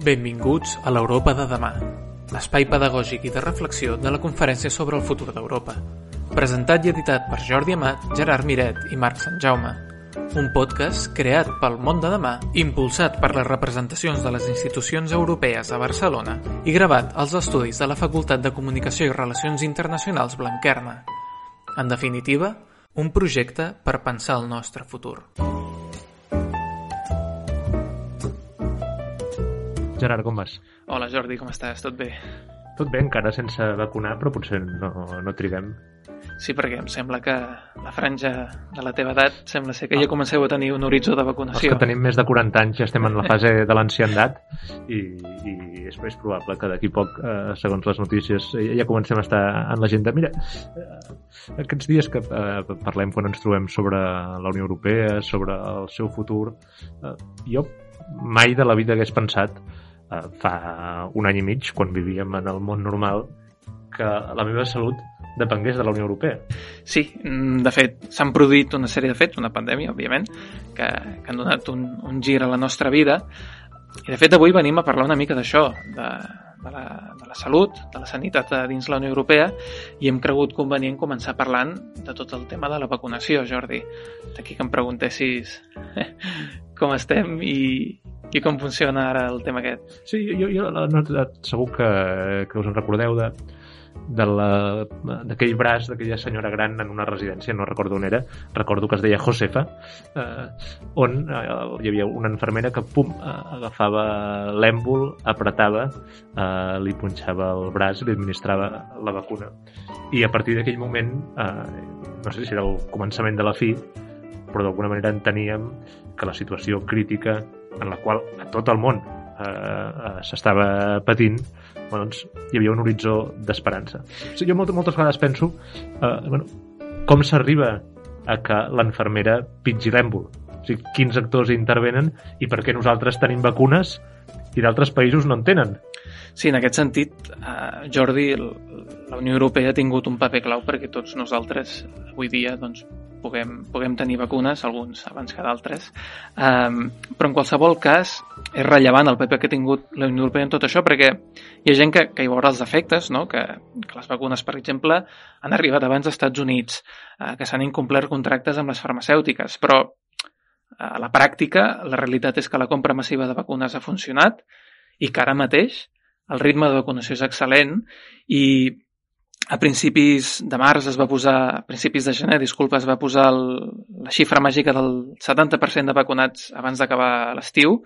Benvinguts a l'Europa de demà, l'espai pedagògic i de reflexió de la Conferència sobre el futur d'Europa, presentat i editat per Jordi Amat, Gerard Miret i Marc Sant Jaume. Un podcast creat pel món de demà, impulsat per les representacions de les institucions europees a Barcelona i gravat als estudis de la Facultat de Comunicació i Relacions Internacionals Blanquerna. En definitiva, un projecte per pensar el nostre futur. Gerard, com vas? Hola Jordi, com estàs? Tot bé? Tot bé, encara sense vacunar, però potser no, no triguem. Sí, perquè em sembla que la franja de la teva edat sembla ser que ja comenceu a tenir un horitzó de Els vacunació. que tenim més de 40 anys ja estem en la fase de l'anciandat i, i és més probable que d'aquí poc, eh, segons les notícies, eh, ja comencem a estar en l'agenda. Mira, eh, aquests dies que eh, parlem quan ens trobem sobre la Unió Europea, sobre el seu futur, eh, jo mai de la vida hagués pensat eh, fa un any i mig, quan vivíem en el món normal, que la meva salut depengués de la Unió Europea. Sí, mm, de fet, s'han produït una sèrie de fets, una pandèmia, òbviament, que, que han donat un, un gir a la nostra vida. I, de fet, avui venim a parlar una mica d'això, de, de, la, de la salut, de la sanitat dins la Unió Europea, i hem cregut convenient començar parlant de tot el tema de la vacunació, Jordi. D'aquí que em preguntessis com estem i, i com funciona ara el tema aquest. Sí, jo, jo no, segur que, que us en recordeu de d'aquell braç d'aquella senyora gran en una residència, no recordo on era, recordo que es deia Josefa, eh, on eh, hi havia una infermera que pum, eh, agafava l'èmbol, apretava, eh, li punxava el braç li administrava la vacuna. I a partir d'aquell moment, eh, no sé si era el començament de la fi, però d'alguna manera enteníem que la situació crítica en la qual a tot el món eh, eh, s'estava patint doncs, hi havia un horitzó d'esperança. O sigui, jo moltes, moltes vegades penso eh, bueno, com s'arriba a que l'enfermera pitgi l'èmbol. O sigui, quins actors intervenen i per què nosaltres tenim vacunes i d'altres països no en tenen. Sí, en aquest sentit, eh, Jordi, la Unió Europea ha tingut un paper clau perquè tots nosaltres avui dia doncs, puguem, puguem tenir vacunes, alguns abans que d'altres, um, però en qualsevol cas és rellevant el paper que ha tingut la Unió Europea en tot això perquè hi ha gent que, que hi veurà els efectes, no? que, que les vacunes, per exemple, han arribat abans als Estats Units, eh, que s'han incomplert contractes amb les farmacèutiques, però a la pràctica la realitat és que la compra massiva de vacunes ha funcionat i que ara mateix el ritme de vacunació és excel·lent i a principis de març es va posar, a principis de gener, disculpa, es va posar el, la xifra màgica del 70% de vacunats abans d'acabar l'estiu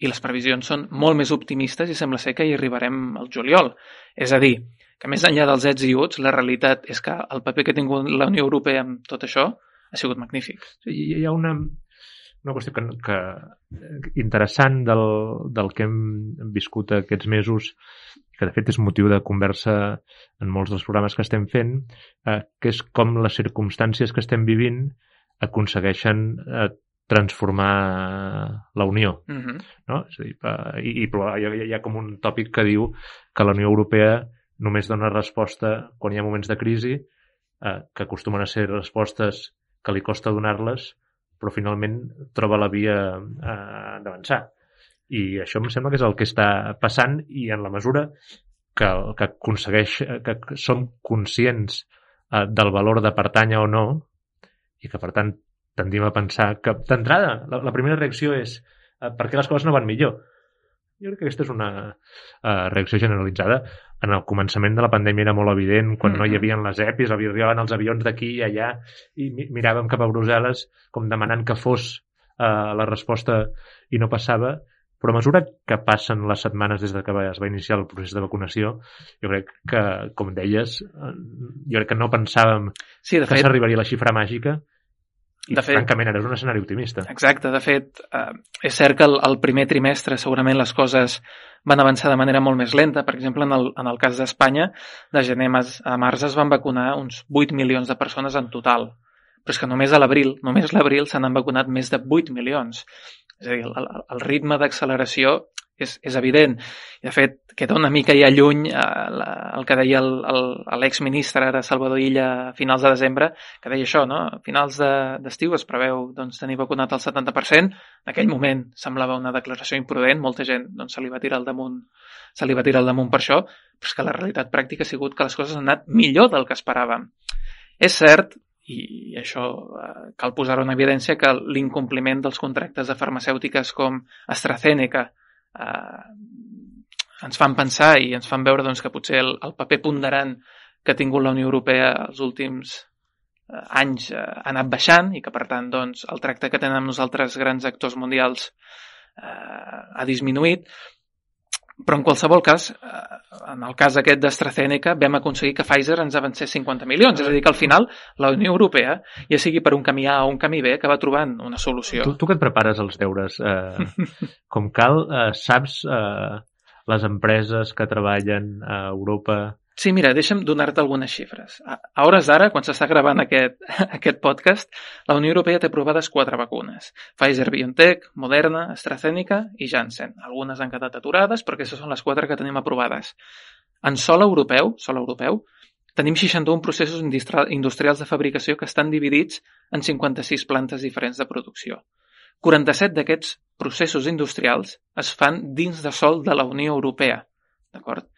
i les previsions són molt més optimistes i sembla ser que hi arribarem al juliol. És a dir, que més enllà dels ets i uts, la realitat és que el paper que ha tingut la Unió Europea amb tot això ha sigut magnífic. Hi ha una, una qüestió que, que interessant del, del que hem viscut aquests mesos que de fet és motiu de conversa en molts dels programes que estem fent, eh, que és com les circumstàncies que estem vivint aconsegueixen eh, transformar la Unió. Mm -hmm. No? És a dir, eh, i, i hi, hi ha com un tòpic que diu que la Unió Europea només dona resposta quan hi ha moments de crisi, eh, que acostumen a ser respostes que li costa donar-les, però finalment troba la via eh, d'avançar. I això em sembla que és el que està passant i en la mesura que, que aconsegueix, que som conscients eh, del valor de pertànyer o no, i que per tant tendim a pensar que d'entrada la, la primera reacció és eh, per què les coses no van millor? Jo crec que aquesta és una uh, reacció generalitzada. En el començament de la pandèmia era molt evident, quan mm -hmm. no hi havia les EPIs, arribaven els avions d'aquí i allà, i mi miràvem cap a Brussel·les com demanant que fos uh, la resposta i no passava, però a mesura que passen les setmanes des de que es va iniciar el procés de vacunació, jo crec que, com deies, eh, jo crec que no pensàvem Sí, de que fet, s'arribaria a la xifra màgica i, De fet- francament, ara és un escenari optimista. Exacte, de fet, eh, és cert que el, el primer trimestre segurament les coses van avançar de manera molt més lenta. Per exemple, en el, en el cas d'Espanya, de gener a març es van vacunar uns 8 milions de persones en total. Però és que només a l'abril, només l'abril se n'han vacunat més de 8 milions. És a dir, el, el, el ritme d'acceleració és, és evident. I, de fet, queda una mica ja lluny eh, la, el que deia el- el- l'exministre ara Salvador Illa a finals de desembre, que deia això, no? A finals de- d'estiu es preveu doncs, tenir vacunat el 70%. En aquell moment semblava una declaració imprudent, molta gent doncs, se li va tirar al damunt se li va tirar al damunt per això, però és que la realitat pràctica ha sigut que les coses han anat millor del que esperàvem. És cert, i això eh, cal posar-ho en evidència, que l'incompliment dels contractes de farmacèutiques com AstraZeneca eh, ens fan pensar i ens fan veure doncs, que potser el, el paper ponderant que ha tingut la Unió Europea els últims eh, anys eh, ha anat baixant i que, per tant, doncs, el tracte que tenen amb nosaltres grans actors mundials eh, ha disminuït. Però en qualsevol cas, eh, en el cas aquest d'AstraZeneca, vam aconseguir que Pfizer ens avancés 50 milions. És a dir, que al final la Unió Europea, ja sigui per un camí A o un camí B, que va trobant una solució. Tu, tu que et prepares els deures eh, com cal, eh, saps eh, les empreses que treballen a Europa Sí, mira, deixa'm donar-te algunes xifres. A, hores d'ara, quan s'està gravant aquest, aquest podcast, la Unió Europea té aprovades quatre vacunes. Pfizer-BioNTech, Moderna, AstraZeneca i Janssen. Algunes han quedat aturades, però aquestes són les quatre que tenim aprovades. En sol europeu, sol europeu, tenim 61 processos industri- industrials de fabricació que estan dividits en 56 plantes diferents de producció. 47 d'aquests processos industrials es fan dins de sol de la Unió Europea. D'acord?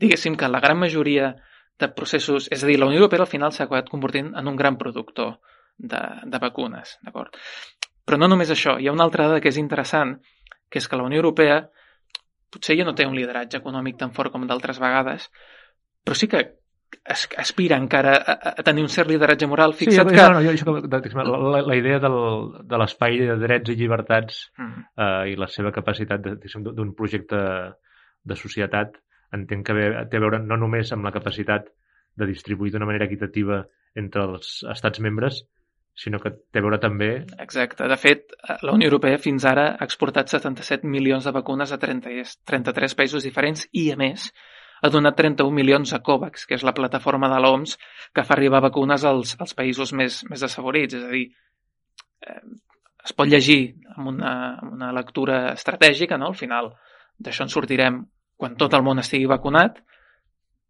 Diguéssim que la gran majoria de processos... És a dir, la Unió Europea al final s'ha acabat convertint en un gran productor de, de vacunes, d'acord? Però no només això, hi ha una altra dada que és interessant, que és que la Unió Europea potser ja no té un lideratge econòmic tan fort com d'altres vegades, però sí que es, aspira encara a, a tenir un cert lideratge moral. Fixa't sí, que... no, no, jo, això, que- la, la, idea del, de l'espai de drets i llibertats Mm. eh, i la seva capacitat d'un projecte de societat entenc que té a veure no només amb la capacitat de distribuir d'una manera equitativa entre els estats membres, sinó que té a veure també... Exacte. De fet, la Unió Europea fins ara ha exportat 77 milions de vacunes a 30, 33 països diferents i, a més, ha donat 31 milions a COVAX, que és la plataforma de l'OMS que fa arribar vacunes als, als països més, més desafavorits. És a dir, eh, es pot llegir amb una, amb una lectura estratègica, no? Al final d'això en sortirem quan tot el món estigui vacunat,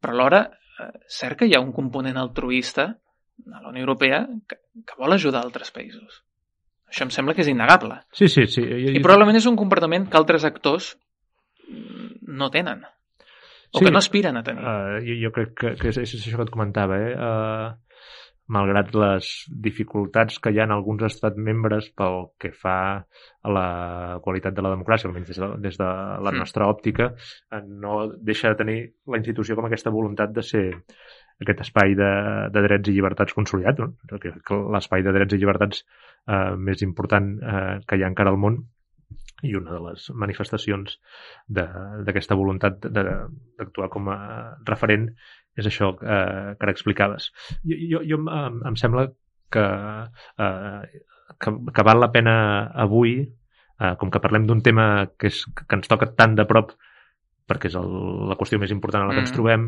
però alhora eh, cert que hi ha un component altruista a la Unió Europea que, que vol ajudar altres països. Això em sembla que és innegable. Sí, sí, sí. Jo, I probablement és un comportament que altres actors mm, no tenen. O Sí. que no aspiren a tenir. Uh, jo, jo crec que, que és, és això que et comentava, eh? Uh, malgrat les dificultats que hi ha en alguns estats membres pel que fa a la qualitat de la democràcia, almenys des de, des de la Mm. nostra òptica, eh, no deixa de tenir la institució com aquesta voluntat de ser aquest espai de, de drets i llibertats consolidat, no? l'espai de drets i llibertats eh, més important eh, que hi ha encara al món i una de les manifestacions de- d'aquesta voluntat d'actuar com a referent és això eh, que ara explicaves. Jo, jo, jo em, em sembla que, eh, que, que val la pena avui, eh, com que parlem d'un tema que, és, que ens toca tan de prop perquè és el, la qüestió més important en la que ens Mm. trobem,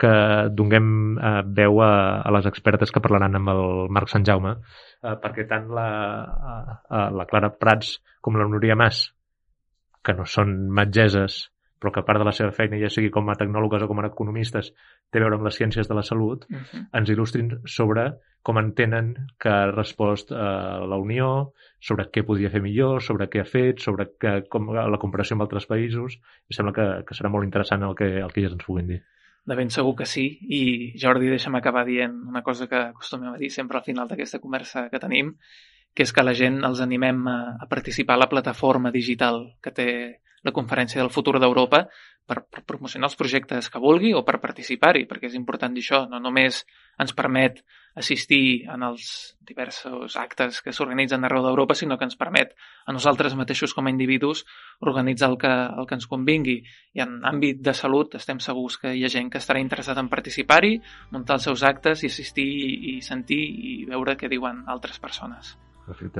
que donem eh, veu a, a les expertes que parlaran amb el Marc Sant Jaume, eh, perquè tant la, a, la Clara Prats com la Núria Mas, que no són metgeses, però que a part de la seva feina, ja sigui com a tecnòlogues o com a economistes, té a veure amb les ciències de la salut, Uh -huh. ens il·lustrin sobre com entenen que ha respost eh, la Unió, sobre què podria fer millor, sobre què ha fet, sobre que, com, la comparació amb altres països. Em sembla que, que serà molt interessant el que, el que ells ens puguin dir. De ben segur que sí. I Jordi, deixa'm acabar dient una cosa que acostumem a dir sempre al final d'aquesta conversa que tenim, que és que la gent els animem a, a participar a la plataforma digital que té la Conferència del Futur d'Europa per, per promocionar els projectes que vulgui o per participar-hi, perquè és important dir això, no només ens permet assistir en els diversos actes que s'organitzen arreu d'Europa, sinó que ens permet a nosaltres mateixos com a individus organitzar el que, el que ens convingui. I en àmbit de salut estem segurs que hi ha gent que estarà interessada en participar-hi, muntar els seus actes i assistir i sentir i veure què diuen altres persones.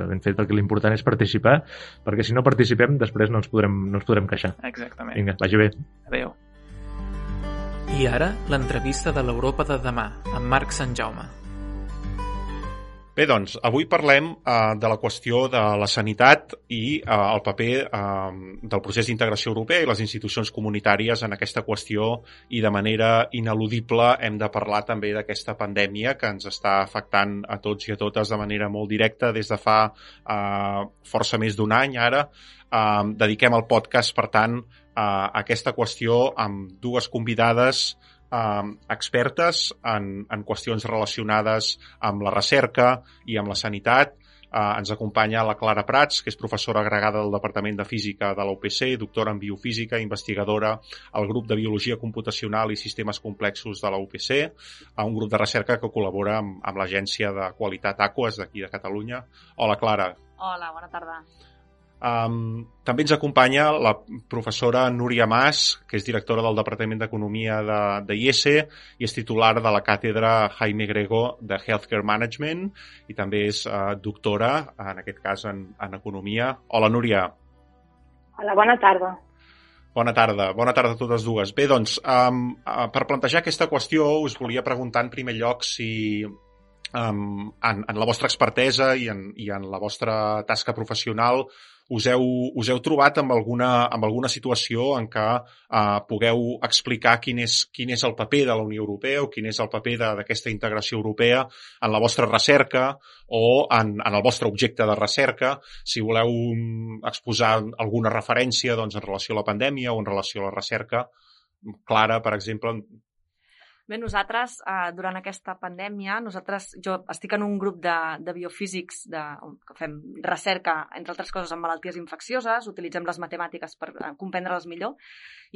Ben fet, perquè l'important és participar, perquè si no participem després no ens podrem, no ens podrem queixar. Exactament. Vinga, vagi bé. Adéu. I ara, l'entrevista de l'Europa de demà, amb Marc Sant Jaume. Bé, doncs, avui parlem eh, de la qüestió de la sanitat i eh, el paper eh, del procés d'integració europea i les institucions comunitàries en aquesta qüestió i de manera ineludible hem de parlar també d'aquesta pandèmia que ens està afectant a tots i a totes de manera molt directa des de fa eh, força més d'un any ara. Eh, dediquem el podcast, per tant, a aquesta qüestió amb dues convidades eh, expertes en, en qüestions relacionades amb la recerca i amb la sanitat. Eh, ens acompanya la Clara Prats, que és professora agregada del Departament de Física de la UPC, doctora en Biofísica, investigadora al grup de Biologia Computacional i Sistemes Complexos de la UPC, a un grup de recerca que col·labora amb, amb l'Agència de Qualitat Aquas d'aquí de Catalunya. Hola, Clara. Hola, bona tarda. Um, també ens acompanya la professora Núria Mas, que és directora del Departament d'Economia de, de IESE i és titular de la càtedra Jaime Grego de Healthcare Management i també és uh, doctora, en aquest cas, en, en Economia. Hola, Núria. Hola, bona tarda. Bona tarda, bona tarda a totes dues. Bé, doncs, um, uh, per plantejar aquesta qüestió us volia preguntar en primer lloc si um, en, en la vostra expertesa i en, i en la vostra tasca professional us heu, us heu trobat amb alguna, amb alguna situació en què eh, pugueu explicar quin és, quin és el paper de la Unió Europea o quin és el paper d'aquesta integració europea en la vostra recerca o en, en el vostre objecte de recerca, si voleu mm, exposar alguna referència doncs, en relació a la pandèmia o en relació a la recerca. Clara, per exemple, Bé, nosaltres, eh, durant aquesta pandèmia, nosaltres, jo estic en un grup de, de biofísics de, que fem recerca, entre altres coses, en malalties infeccioses, utilitzem les matemàtiques per eh, comprendre-les millor,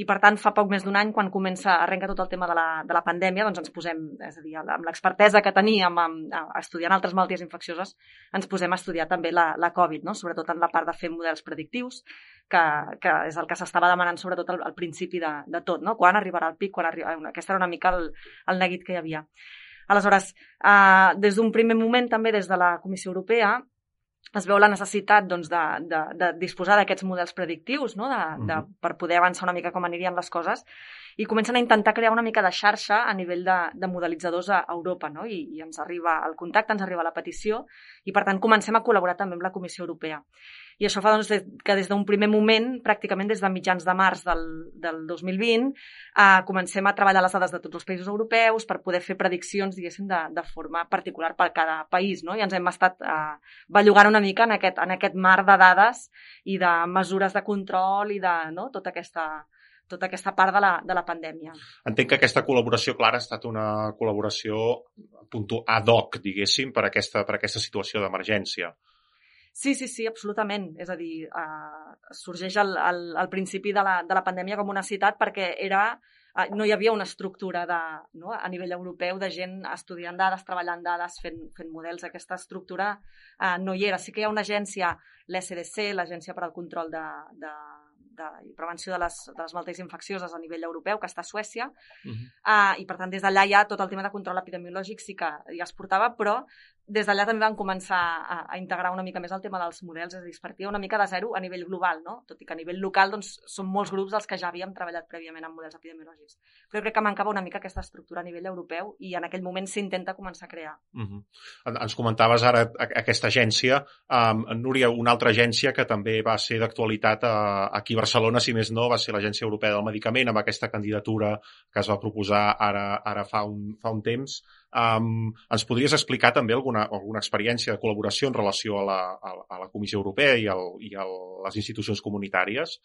i per tant, fa poc més d'un any, quan comença, arrenca tot el tema de la, de la pandèmia, doncs ens posem, és a dir, amb l'expertesa que teníem amb, estudiant altres malalties infeccioses, ens posem a estudiar també la, la Covid, no? sobretot en la part de fer models predictius, que, que és el que s'estava demanant sobretot al, al principi de, de tot, no? Quan arribarà el pic, quan arriba... Aquest era una mica el, el neguit que hi havia. Aleshores, eh, des d'un primer moment, també des de la Comissió Europea, es veu la necessitat doncs, de, de, de disposar d'aquests models predictius no? de, de, per poder avançar una mica com anirien les coses i comencen a intentar crear una mica de xarxa a nivell de, de modelitzadors a Europa no? I, i ens arriba el contacte, ens arriba la petició i per tant comencem a col·laborar també amb la Comissió Europea. I això fa doncs, que des d'un primer moment, pràcticament des de mitjans de març del, del 2020, eh, comencem a treballar les dades de tots els països europeus per poder fer prediccions, diguéssim, de, de forma particular per cada país. No? I ens hem estat eh, bellugant una mica en aquest, en aquest mar de dades i de mesures de control i de no? tota aquesta tota aquesta part de la, de la pandèmia. Entenc que aquesta col·laboració, Clara, ha estat una col·laboració punto ad hoc, diguéssim, per aquesta, per aquesta situació d'emergència. Sí, sí, sí, absolutament. És a dir, eh, sorgeix al, al, al principi de la, de la pandèmia com una citat perquè era eh, no hi havia una estructura de, no, a nivell europeu de gent estudiant dades, treballant dades, fent, fent models. Aquesta estructura eh, no hi era. Sí que hi ha una agència, l'SDC, l'Agència per al Control de, de, de prevenció de les, de les malalties infeccioses a nivell europeu, que està a Suècia, uh -huh. uh, i per tant des d'allà ja tot el tema de control epidemiològic sí que ja es portava, però des d'allà també van començar a, a integrar una mica més el tema dels models, és a dir, es partia una mica de zero a nivell global, no? tot i que a nivell local doncs, són molts grups els que ja havíem treballat prèviament amb models epidemiològics. Però crec que mancava una mica aquesta estructura a nivell europeu i en aquell moment s'intenta començar a crear. Uh -huh. Ens comentaves ara aquesta agència, um, Núria, una altra agència que també va ser d'actualitat aquí a Barcelona, si més no, va ser l'Agència Europea del Medicament amb aquesta candidatura que es va proposar ara, ara fa, un, fa un temps. Um, ens podries explicar també alguna, alguna experiència de col·laboració en relació a la, a, la Comissió Europea i, al, i a les institucions comunitàries?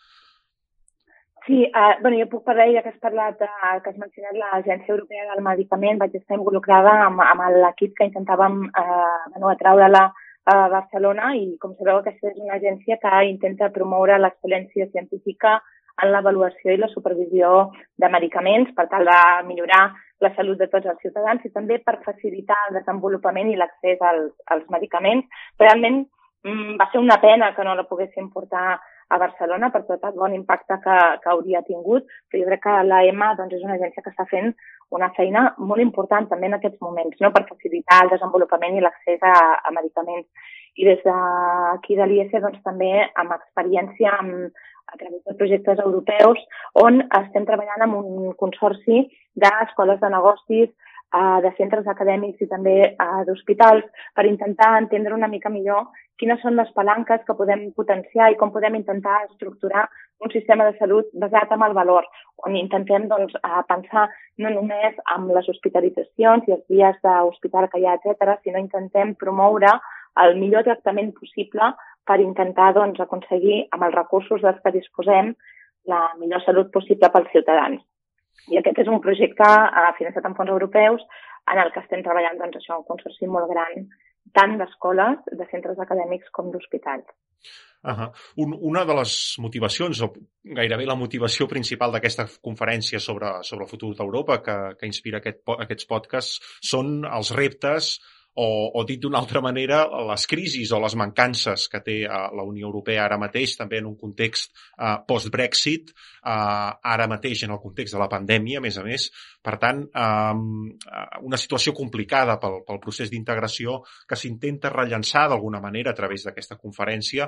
Sí, uh, bueno, jo puc parlar, ja que has parlat, uh, que has mencionat l'Agència Europea del Medicament, vaig estar involucrada amb, amb l'equip que intentàvem uh, bueno, atraure-la a Barcelona i, com sabeu, aquesta és una agència que intenta promoure l'excel·lència científica en l'avaluació i la supervisió de medicaments per tal de millorar la salut de tots els ciutadans i també per facilitar el desenvolupament i l'accés als, als medicaments. Realment mm, va ser una pena que no la poguéssim portar a Barcelona per tot el bon impacte que, que hauria tingut, però jo crec que l'EMA doncs, és una agència que està fent una feina molt important també en aquests moments, no? per facilitar el desenvolupament i l'accés a, a medicaments. I des d'aquí de l'IES doncs, també amb experiència amb, a través de projectes europeus on estem treballant amb un consorci d'escoles de negocis, eh, de centres acadèmics i també eh, d'hospitals per intentar entendre una mica millor quines són les palanques que podem potenciar i com podem intentar estructurar un sistema de salut basat en el valor, on intentem doncs, eh, pensar no només amb les hospitalitzacions i els dies d'hospital que hi ha, etc, sinó intentem promoure el millor tractament possible per intentar doncs, aconseguir, amb els recursos dels que disposem, la millor salut possible pels ciutadans. I aquest és un projecte eh, finançat amb fons europeus en el que estem treballant doncs, això, un consorci molt gran, tant d'escoles, de centres acadèmics com d'hospitals. Uh -huh. Un, una de les motivacions, o gairebé la motivació principal d'aquesta conferència sobre, sobre el futur d'Europa que, que inspira aquest, aquests podcasts són els reptes o, o dit d'una altra manera, les crisis o les mancances que té uh, la Unió Europea ara mateix, també en un context uh, post-Brexit, uh, ara mateix en el context de la pandèmia, a més a més. Per tant, um, una situació complicada pel, pel procés d'integració que s'intenta rellençar d'alguna manera a través d'aquesta conferència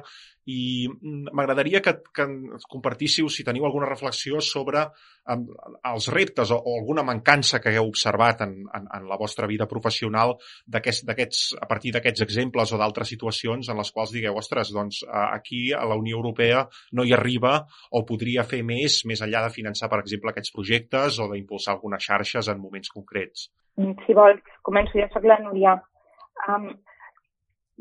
i mm, m'agradaria que, que compartíssiu si teniu alguna reflexió sobre um, els reptes o, o alguna mancança que hagueu observat en, en, en la vostra vida professional d'aquest d'aquests a partir d'aquests exemples o d'altres situacions en les quals digueu, ostres, doncs aquí a la Unió Europea no hi arriba o podria fer més, més enllà de finançar, per exemple, aquests projectes o d'impulsar algunes xarxes en moments concrets? Si vols, començo, jo soc la Núria. Um,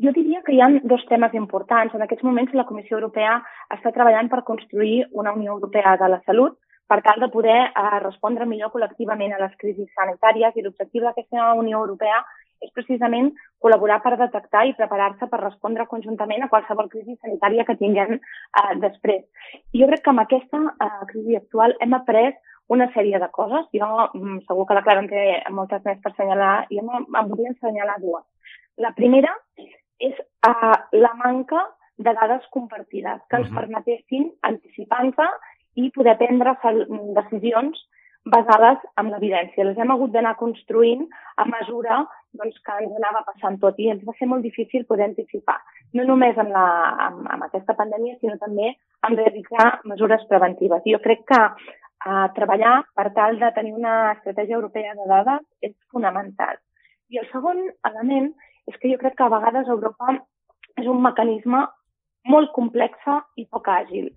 jo diria que hi ha dos temes importants. En aquests moments la Comissió Europea està treballant per construir una Unió Europea de la Salut per tal de poder eh, respondre millor col·lectivament a les crisis sanitàries i l'objectiu d'aquesta Unió Europea és precisament col·laborar per detectar i preparar-se per respondre conjuntament a qualsevol crisi sanitària que tinguem eh, després. I jo crec que amb aquesta eh, crisi actual hem après una sèrie de coses. Jo mm, segur que la Clara en té moltes més per assenyalar i em, em volia assenyalar dues. La primera és uh, la manca de dades compartides que ens uh -huh. permetessin anticipar-nos i poder prendre decisions basades en l'evidència. Les hem hagut d'anar construint a mesura doncs, que ens anava passant tot i ens va ser molt difícil poder anticipar, no només amb, la, amb, amb aquesta pandèmia, sinó també en realitzar mesures preventives. Jo crec que eh, treballar per tal de tenir una estratègia europea de dades és fonamental. I el segon element és que jo crec que a vegades Europa és un mecanisme molt complexa i poc àgil.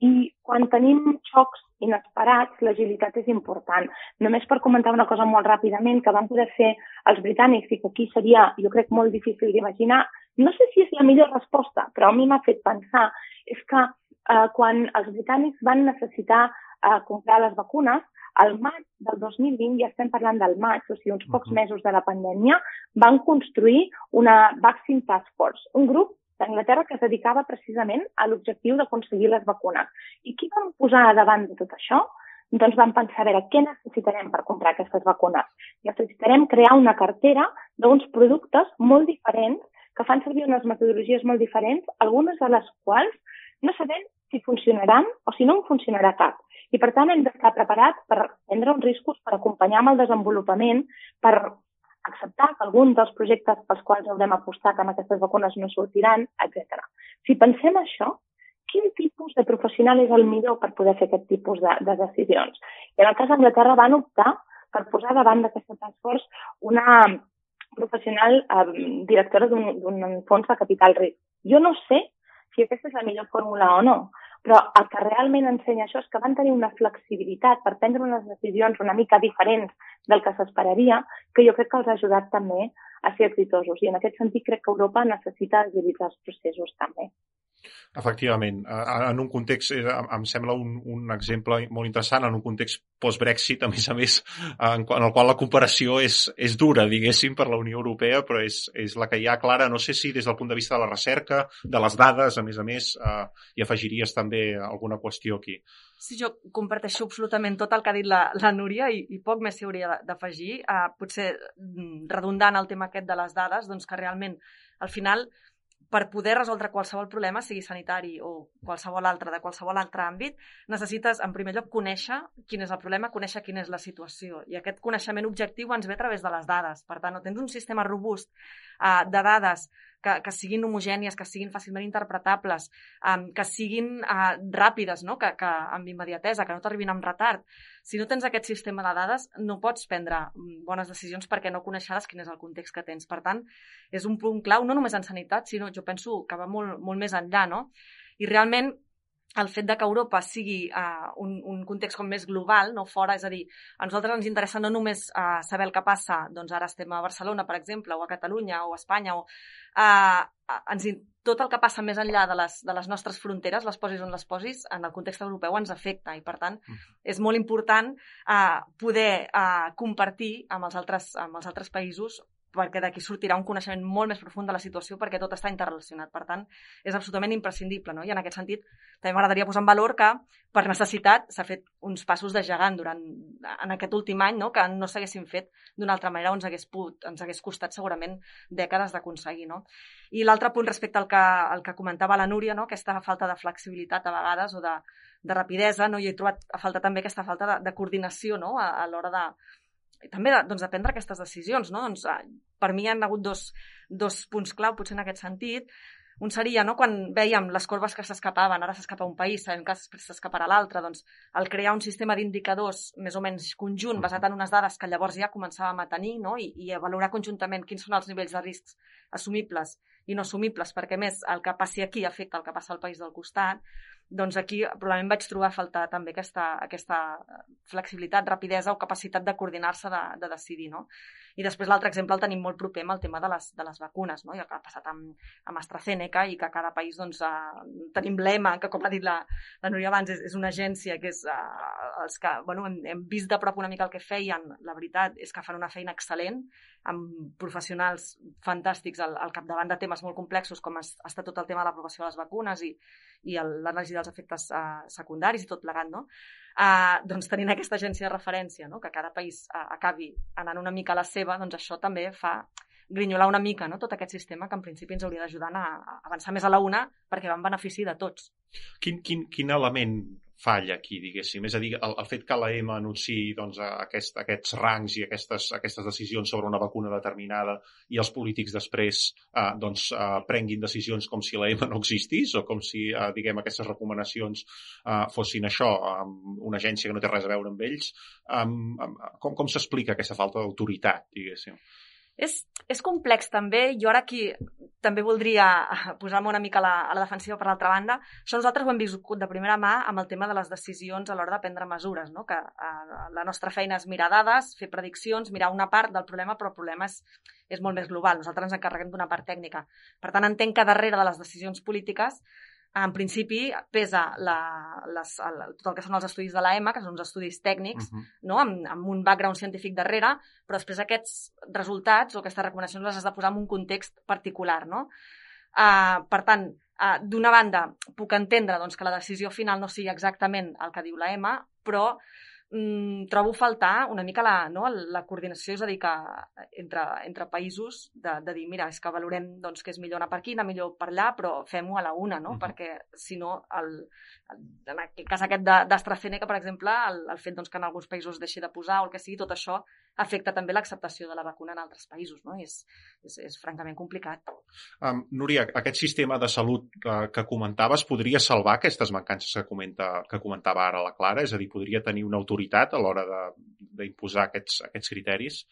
I quan tenim xocs inesperats, l'agilitat és important. Només per comentar una cosa molt ràpidament que van poder fer els britànics i que aquí seria, jo crec, molt difícil d'imaginar, no sé si és la millor resposta, però a mi m'ha fet pensar, és que eh, quan els britànics van necessitar eh, comprar les vacunes, al maig del 2020, ja estem parlant del maig, o sigui, uns pocs mesos de la pandèmia, van construir una Vaccine Task Force, un grup d'Anglaterra que es dedicava precisament a l'objectiu d'aconseguir les vacunes. I qui van posar davant de tot això? Doncs vam pensar, a veure, què necessitarem per comprar aquestes vacunes? Necessitarem crear una cartera d'uns productes molt diferents que fan servir unes metodologies molt diferents, algunes de les quals no sabem si funcionaran o si no en funcionarà cap. I per tant hem d'estar preparats per prendre uns riscos, per acompanyar amb el desenvolupament, per acceptar que algun dels projectes pels quals haurem apostat amb aquestes vacunes no sortiran, etc. Si pensem això, quin tipus de professional és el millor per poder fer aquest tipus de, de decisions? I en el cas d'Anglaterra van optar per posar davant d'aquesta task force una professional eh, directora d'un fons de capital risc. Jo no sé si aquesta és la millor fórmula o no, però el que realment ensenya això és que van tenir una flexibilitat per prendre unes decisions una mica diferents del que s'esperaria, que jo crec que els ha ajudat també a ser exitosos. I en aquest sentit crec que Europa necessita agilitzar els processos també. Efectivament. En un context, eh, em sembla un, un exemple molt interessant, en un context post-Brexit, a més a més, en, en el qual la comparació és, és dura, diguéssim, per la Unió Europea, però és, és la que hi ha clara. No sé si des del punt de vista de la recerca, de les dades, a més a més, eh, hi afegiries també alguna qüestió aquí. Sí, jo comparteixo absolutament tot el que ha dit la, la Núria i, i poc més s'hi hauria d'afegir. Uh, potser mm, redundant el tema aquest de les dades, doncs que realment al final per poder resoldre qualsevol problema, sigui sanitari o qualsevol altre, de qualsevol altre àmbit, necessites, en primer lloc, conèixer quin és el problema, conèixer quina és la situació. I aquest coneixement objectiu ens ve a través de les dades. Per tant, no tens un sistema robust uh, de dades que, que siguin homogènies, que siguin fàcilment interpretables, um, que siguin uh, ràpides, no? que, que amb immediatesa, que no t'arribin amb retard. Si no tens aquest sistema de dades, no pots prendre mm, bones decisions perquè no coneixeràs quin és el context que tens. Per tant, és un punt clau, no només en sanitat, sinó jo penso que va molt, molt més enllà, no? I realment el fet de que Europa sigui uh, un, un context com més global, no fora, és a dir, a nosaltres ens interessa no només uh, saber el que passa, doncs ara estem a Barcelona, per exemple, o a Catalunya, o a Espanya, o uh, ens, tot el que passa més enllà de les, de les nostres fronteres, les posis on les posis, en el context europeu ens afecta i, per tant, -huh. és molt important uh, poder uh, compartir amb els altres, amb els altres països perquè d'aquí sortirà un coneixement molt més profund de la situació perquè tot està interrelacionat. Per tant, és absolutament imprescindible. No? I en aquest sentit, també m'agradaria posar en valor que, per necessitat, s'ha fet uns passos de gegant durant, en aquest últim any no? que no s'haguessin fet d'una altra manera o ens hagués, put, ens hagués costat segurament dècades d'aconseguir. No? I l'altre punt respecte al que, al que comentava la Núria, no? aquesta falta de flexibilitat a vegades o de, de rapidesa, no? jo he trobat a falta també aquesta falta de, de coordinació no? a, a l'hora de, també de, doncs, de prendre aquestes decisions. No? Doncs, eh, per mi hi ha hagut dos, dos punts clau, potser en aquest sentit. Un seria, no, quan veiem les corbes que s'escapaven, ara s'escapa un país, sabem que s'escaparà l'altre, doncs el crear un sistema d'indicadors més o menys conjunt, basat en unes dades que llavors ja començàvem a tenir, no? I, i a valorar conjuntament quins són els nivells de riscs assumibles i no assumibles, perquè més el que passi aquí afecta el que passa al país del costat, doncs aquí probablement vaig trobar a faltar també aquesta, aquesta flexibilitat, rapidesa o capacitat de coordinar-se, de, de decidir, no? I després l'altre exemple el tenim molt proper amb el tema de les, de les vacunes, no? I el que ha passat amb, amb AstraZeneca i que cada país doncs, eh, tenim l'EMA, que com ha dit la, la Núria abans, és, és una agència que és eh, els que bueno, hem, hem vist de prop una mica el que feien, la veritat és que fan una feina excel·lent, amb professionals fantàstics al, al capdavant de temes molt complexos com ha estat tot el tema de l'aprovació de les vacunes i, i l'anàlisi dels efectes uh, secundaris i tot plegat, no? Uh, doncs tenint aquesta agència de referència, no? que cada país uh, acabi anant una mica a la seva, doncs això també fa grinyolar una mica no? tot aquest sistema que en principi ens hauria d'ajudar a avançar més a la una perquè va en benefici de tots. Quin, quin, quin element falla aquí, diguéssim. És a dir, el, el fet que la EMA anunciï doncs, aquest, aquests rangs i aquestes, aquestes decisions sobre una vacuna determinada i els polítics després eh, doncs, eh, prenguin decisions com si la EMA no existís o com si, eh, diguem, aquestes recomanacions eh, fossin això, eh, una agència que no té res a veure amb ells. Eh, com com s'explica aquesta falta d'autoritat, diguéssim? És, és complex també, jo ara aquí també voldria posar-me una mica a la, a la defensiva per l'altra banda. Això nosaltres ho hem viscut de primera mà amb el tema de les decisions a l'hora de prendre mesures, no? que eh, la nostra feina és mirar dades, fer prediccions, mirar una part del problema, però el problema és, és molt més global. Nosaltres ens encarreguem d'una part tècnica. Per tant, entenc que darrere de les decisions polítiques en principi pesa la, les, el, tot el que són els estudis de l'EMA, que són uns estudis tècnics, uh -huh. no? amb, amb un background científic darrere, però després aquests resultats o aquestes recomanacions les has de posar en un context particular. No? Uh, per tant, uh, d'una banda, puc entendre doncs, que la decisió final no sigui exactament el que diu l'EMA, però mm, trobo faltar una mica la, no, la coordinació, és a dir, que entre, entre països de, de dir, mira, és que valorem doncs, que és millor anar per aquí, anar millor per allà, però fem-ho a la una, no? Uh -huh. Perquè, si no, el, el, en aquest cas aquest d'AstraZeneca, per exemple, el, el fet doncs, que en alguns països deixi de posar o el que sigui, tot això afecta també l'acceptació de la vacuna en altres països, no? És, és, és francament complicat. Um, Núria, aquest sistema de salut que, que comentaves podria salvar aquestes mancances que, comenta, que comentava ara la Clara? És a dir, podria tenir una autoritat autoritat a l'hora d'imposar aquests, aquests criteris?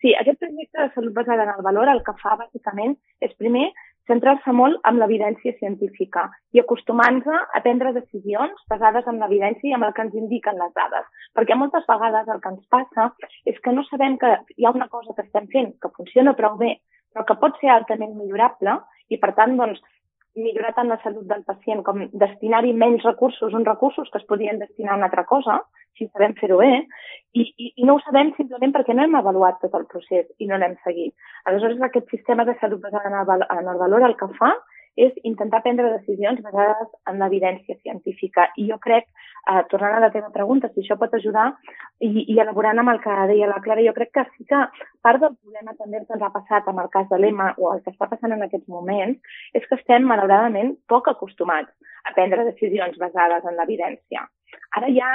Sí, aquest projecte de salut basada en el valor el que fa bàsicament és primer centrar-se molt en l'evidència científica i acostumant-se a prendre decisions basades en l'evidència i amb el que ens indiquen les dades. Perquè moltes vegades el que ens passa és que no sabem que hi ha una cosa que estem fent que funciona prou bé, però que pot ser altament millorable i, per tant, doncs, millorar tant la salut del pacient com destinar-hi menys recursos, uns recursos que es podien destinar a una altra cosa, si sabem fer-ho bé, i, i, i no ho sabem simplement perquè no hem avaluat tot el procés i no l'hem seguit. Aleshores, aquest sistema de salut basat en el, valor el que fa és intentar prendre decisions basades en l'evidència científica. I jo crec, eh, tornant a la teva pregunta, si això pot ajudar, i, i elaborant amb el que deia la Clara, jo crec que sí que part del problema també ens ha passat amb el cas de l'EMA o el que està passant en aquests moments és que estem, malauradament, poc acostumats a prendre decisions basades en l'evidència. Ara ja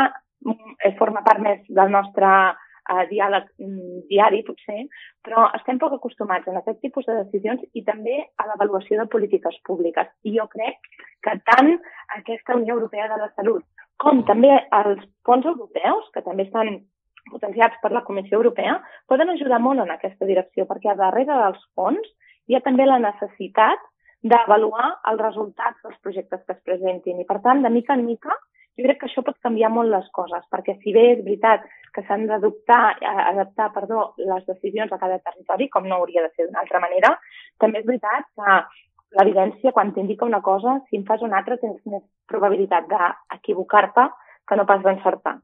mm, forma part més del nostre a diàleg mm, diari, potser, però estem poc acostumats a aquest tipus de decisions i també a l'avaluació de polítiques públiques. I jo crec que tant aquesta Unió Europea de la Salut com també els fons europeus, que també estan potenciats per la Comissió Europea, poden ajudar molt en aquesta direcció, perquè a darrere dels fons hi ha també la necessitat d'avaluar els resultats dels projectes que es presentin. I, per tant, de mica en mica, jo crec que això pot canviar molt les coses, perquè si bé és veritat que s'han d'adoptar, adaptar, perdó, les decisions a cada territori, com no hauria de ser d'una altra manera, també és veritat que l'evidència, quan t'indica una cosa, si en fas una altra, tens més probabilitat d'equivocar-te que no pas d'encertar.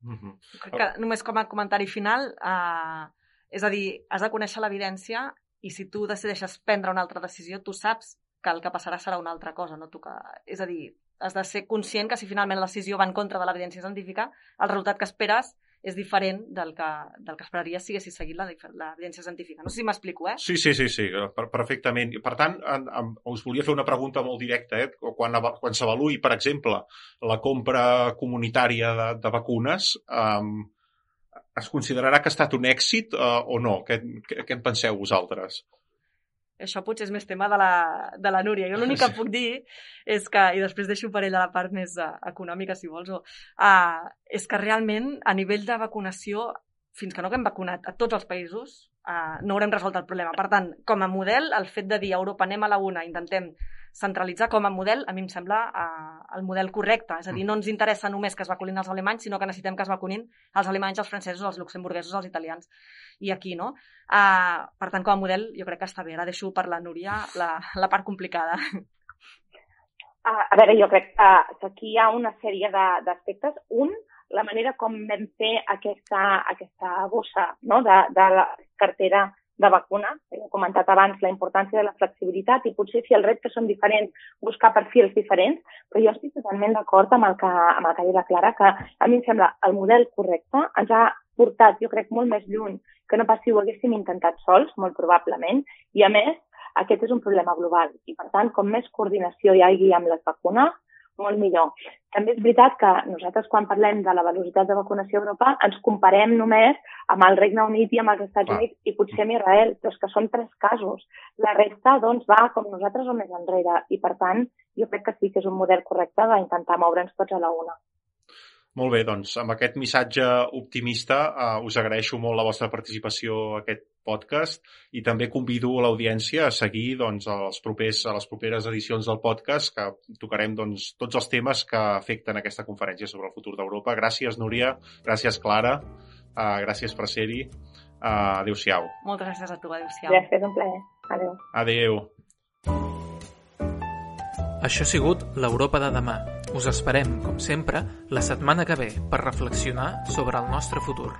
Mm -hmm. que només com a comentari final, eh, és a dir, has de conèixer l'evidència i si tu decideixes prendre una altra decisió, tu saps que el que passarà serà una altra cosa, no tu que... És a dir, has de ser conscient que si finalment la decisió va en contra de l'evidència científica, el resultat que esperes és diferent del que, del que esperaries si haguessis seguit l'evidència científica. No sé si m'explico, eh? Sí, sí, sí, sí per, perfectament. Per tant, en, en, us volia fer una pregunta molt directa. Eh? Quan, quan s'avaluï, per exemple, la compra comunitària de, de vacunes, um, es considerarà que ha estat un èxit uh, o no? Què, què en penseu vosaltres? Això potser és més tema de la, de la Núria. Jo l'únic que puc dir és que, i després deixo per ella la part més uh, econòmica, si vols, o, uh, és que realment a nivell de vacunació, fins que no haguem vacunat a tots els països, uh, no haurem resolt el problema. Per tant, com a model, el fet de dir a Europa anem a la una, intentem centralitzar com a model, a mi em sembla eh, el model correcte. És a dir, no ens interessa només que es vacunin els alemanys, sinó que necessitem que es vacunin els alemanys, els francesos, els luxemburguesos, els italians. I aquí, no? Eh, per tant, com a model, jo crec que està bé. Ara deixo per la Núria la, la part complicada. A veure, jo crec que aquí hi ha una sèrie d'aspectes. Un, la manera com vam fer aquesta, aquesta bossa no? de, de la cartera de vacuna. He comentat abans la importància de la flexibilitat i potser si els reptes són diferents, buscar perfils diferents, però jo estic totalment d'acord amb, el que, amb el que deia Clara, que a mi em sembla el model correcte ens ha portat, jo crec, molt més lluny que no pas si ho haguéssim intentat sols, molt probablement, i a més, aquest és un problema global. I, per tant, com més coordinació hi hagi amb les vacunes, molt millor. També és veritat que nosaltres quan parlem de la velocitat de vacunació a Europa ens comparem només amb el Regne Unit i amb els Estats Units i potser amb Israel, però és que són tres casos. La resta, doncs, va com nosaltres o més enrere i, per tant, jo crec que sí que és un model correcte d'intentar moure'ns tots a la una. Molt bé, doncs amb aquest missatge optimista uh, us agraeixo molt la vostra participació aquest podcast i també convido l'audiència a seguir doncs, els propers, a les properes edicions del podcast que tocarem doncs, tots els temes que afecten aquesta conferència sobre el futur d'Europa. Gràcies, Núria. Gràcies, Clara. Uh, gràcies per ser-hi. Uh, Adéu-siau. Moltes gràcies a tu. Adéu-siau. Gràcies, un plaer. Adéu. Adéu. Això ha sigut l'Europa de demà us esperem, com sempre, la setmana que ve per reflexionar sobre el nostre futur.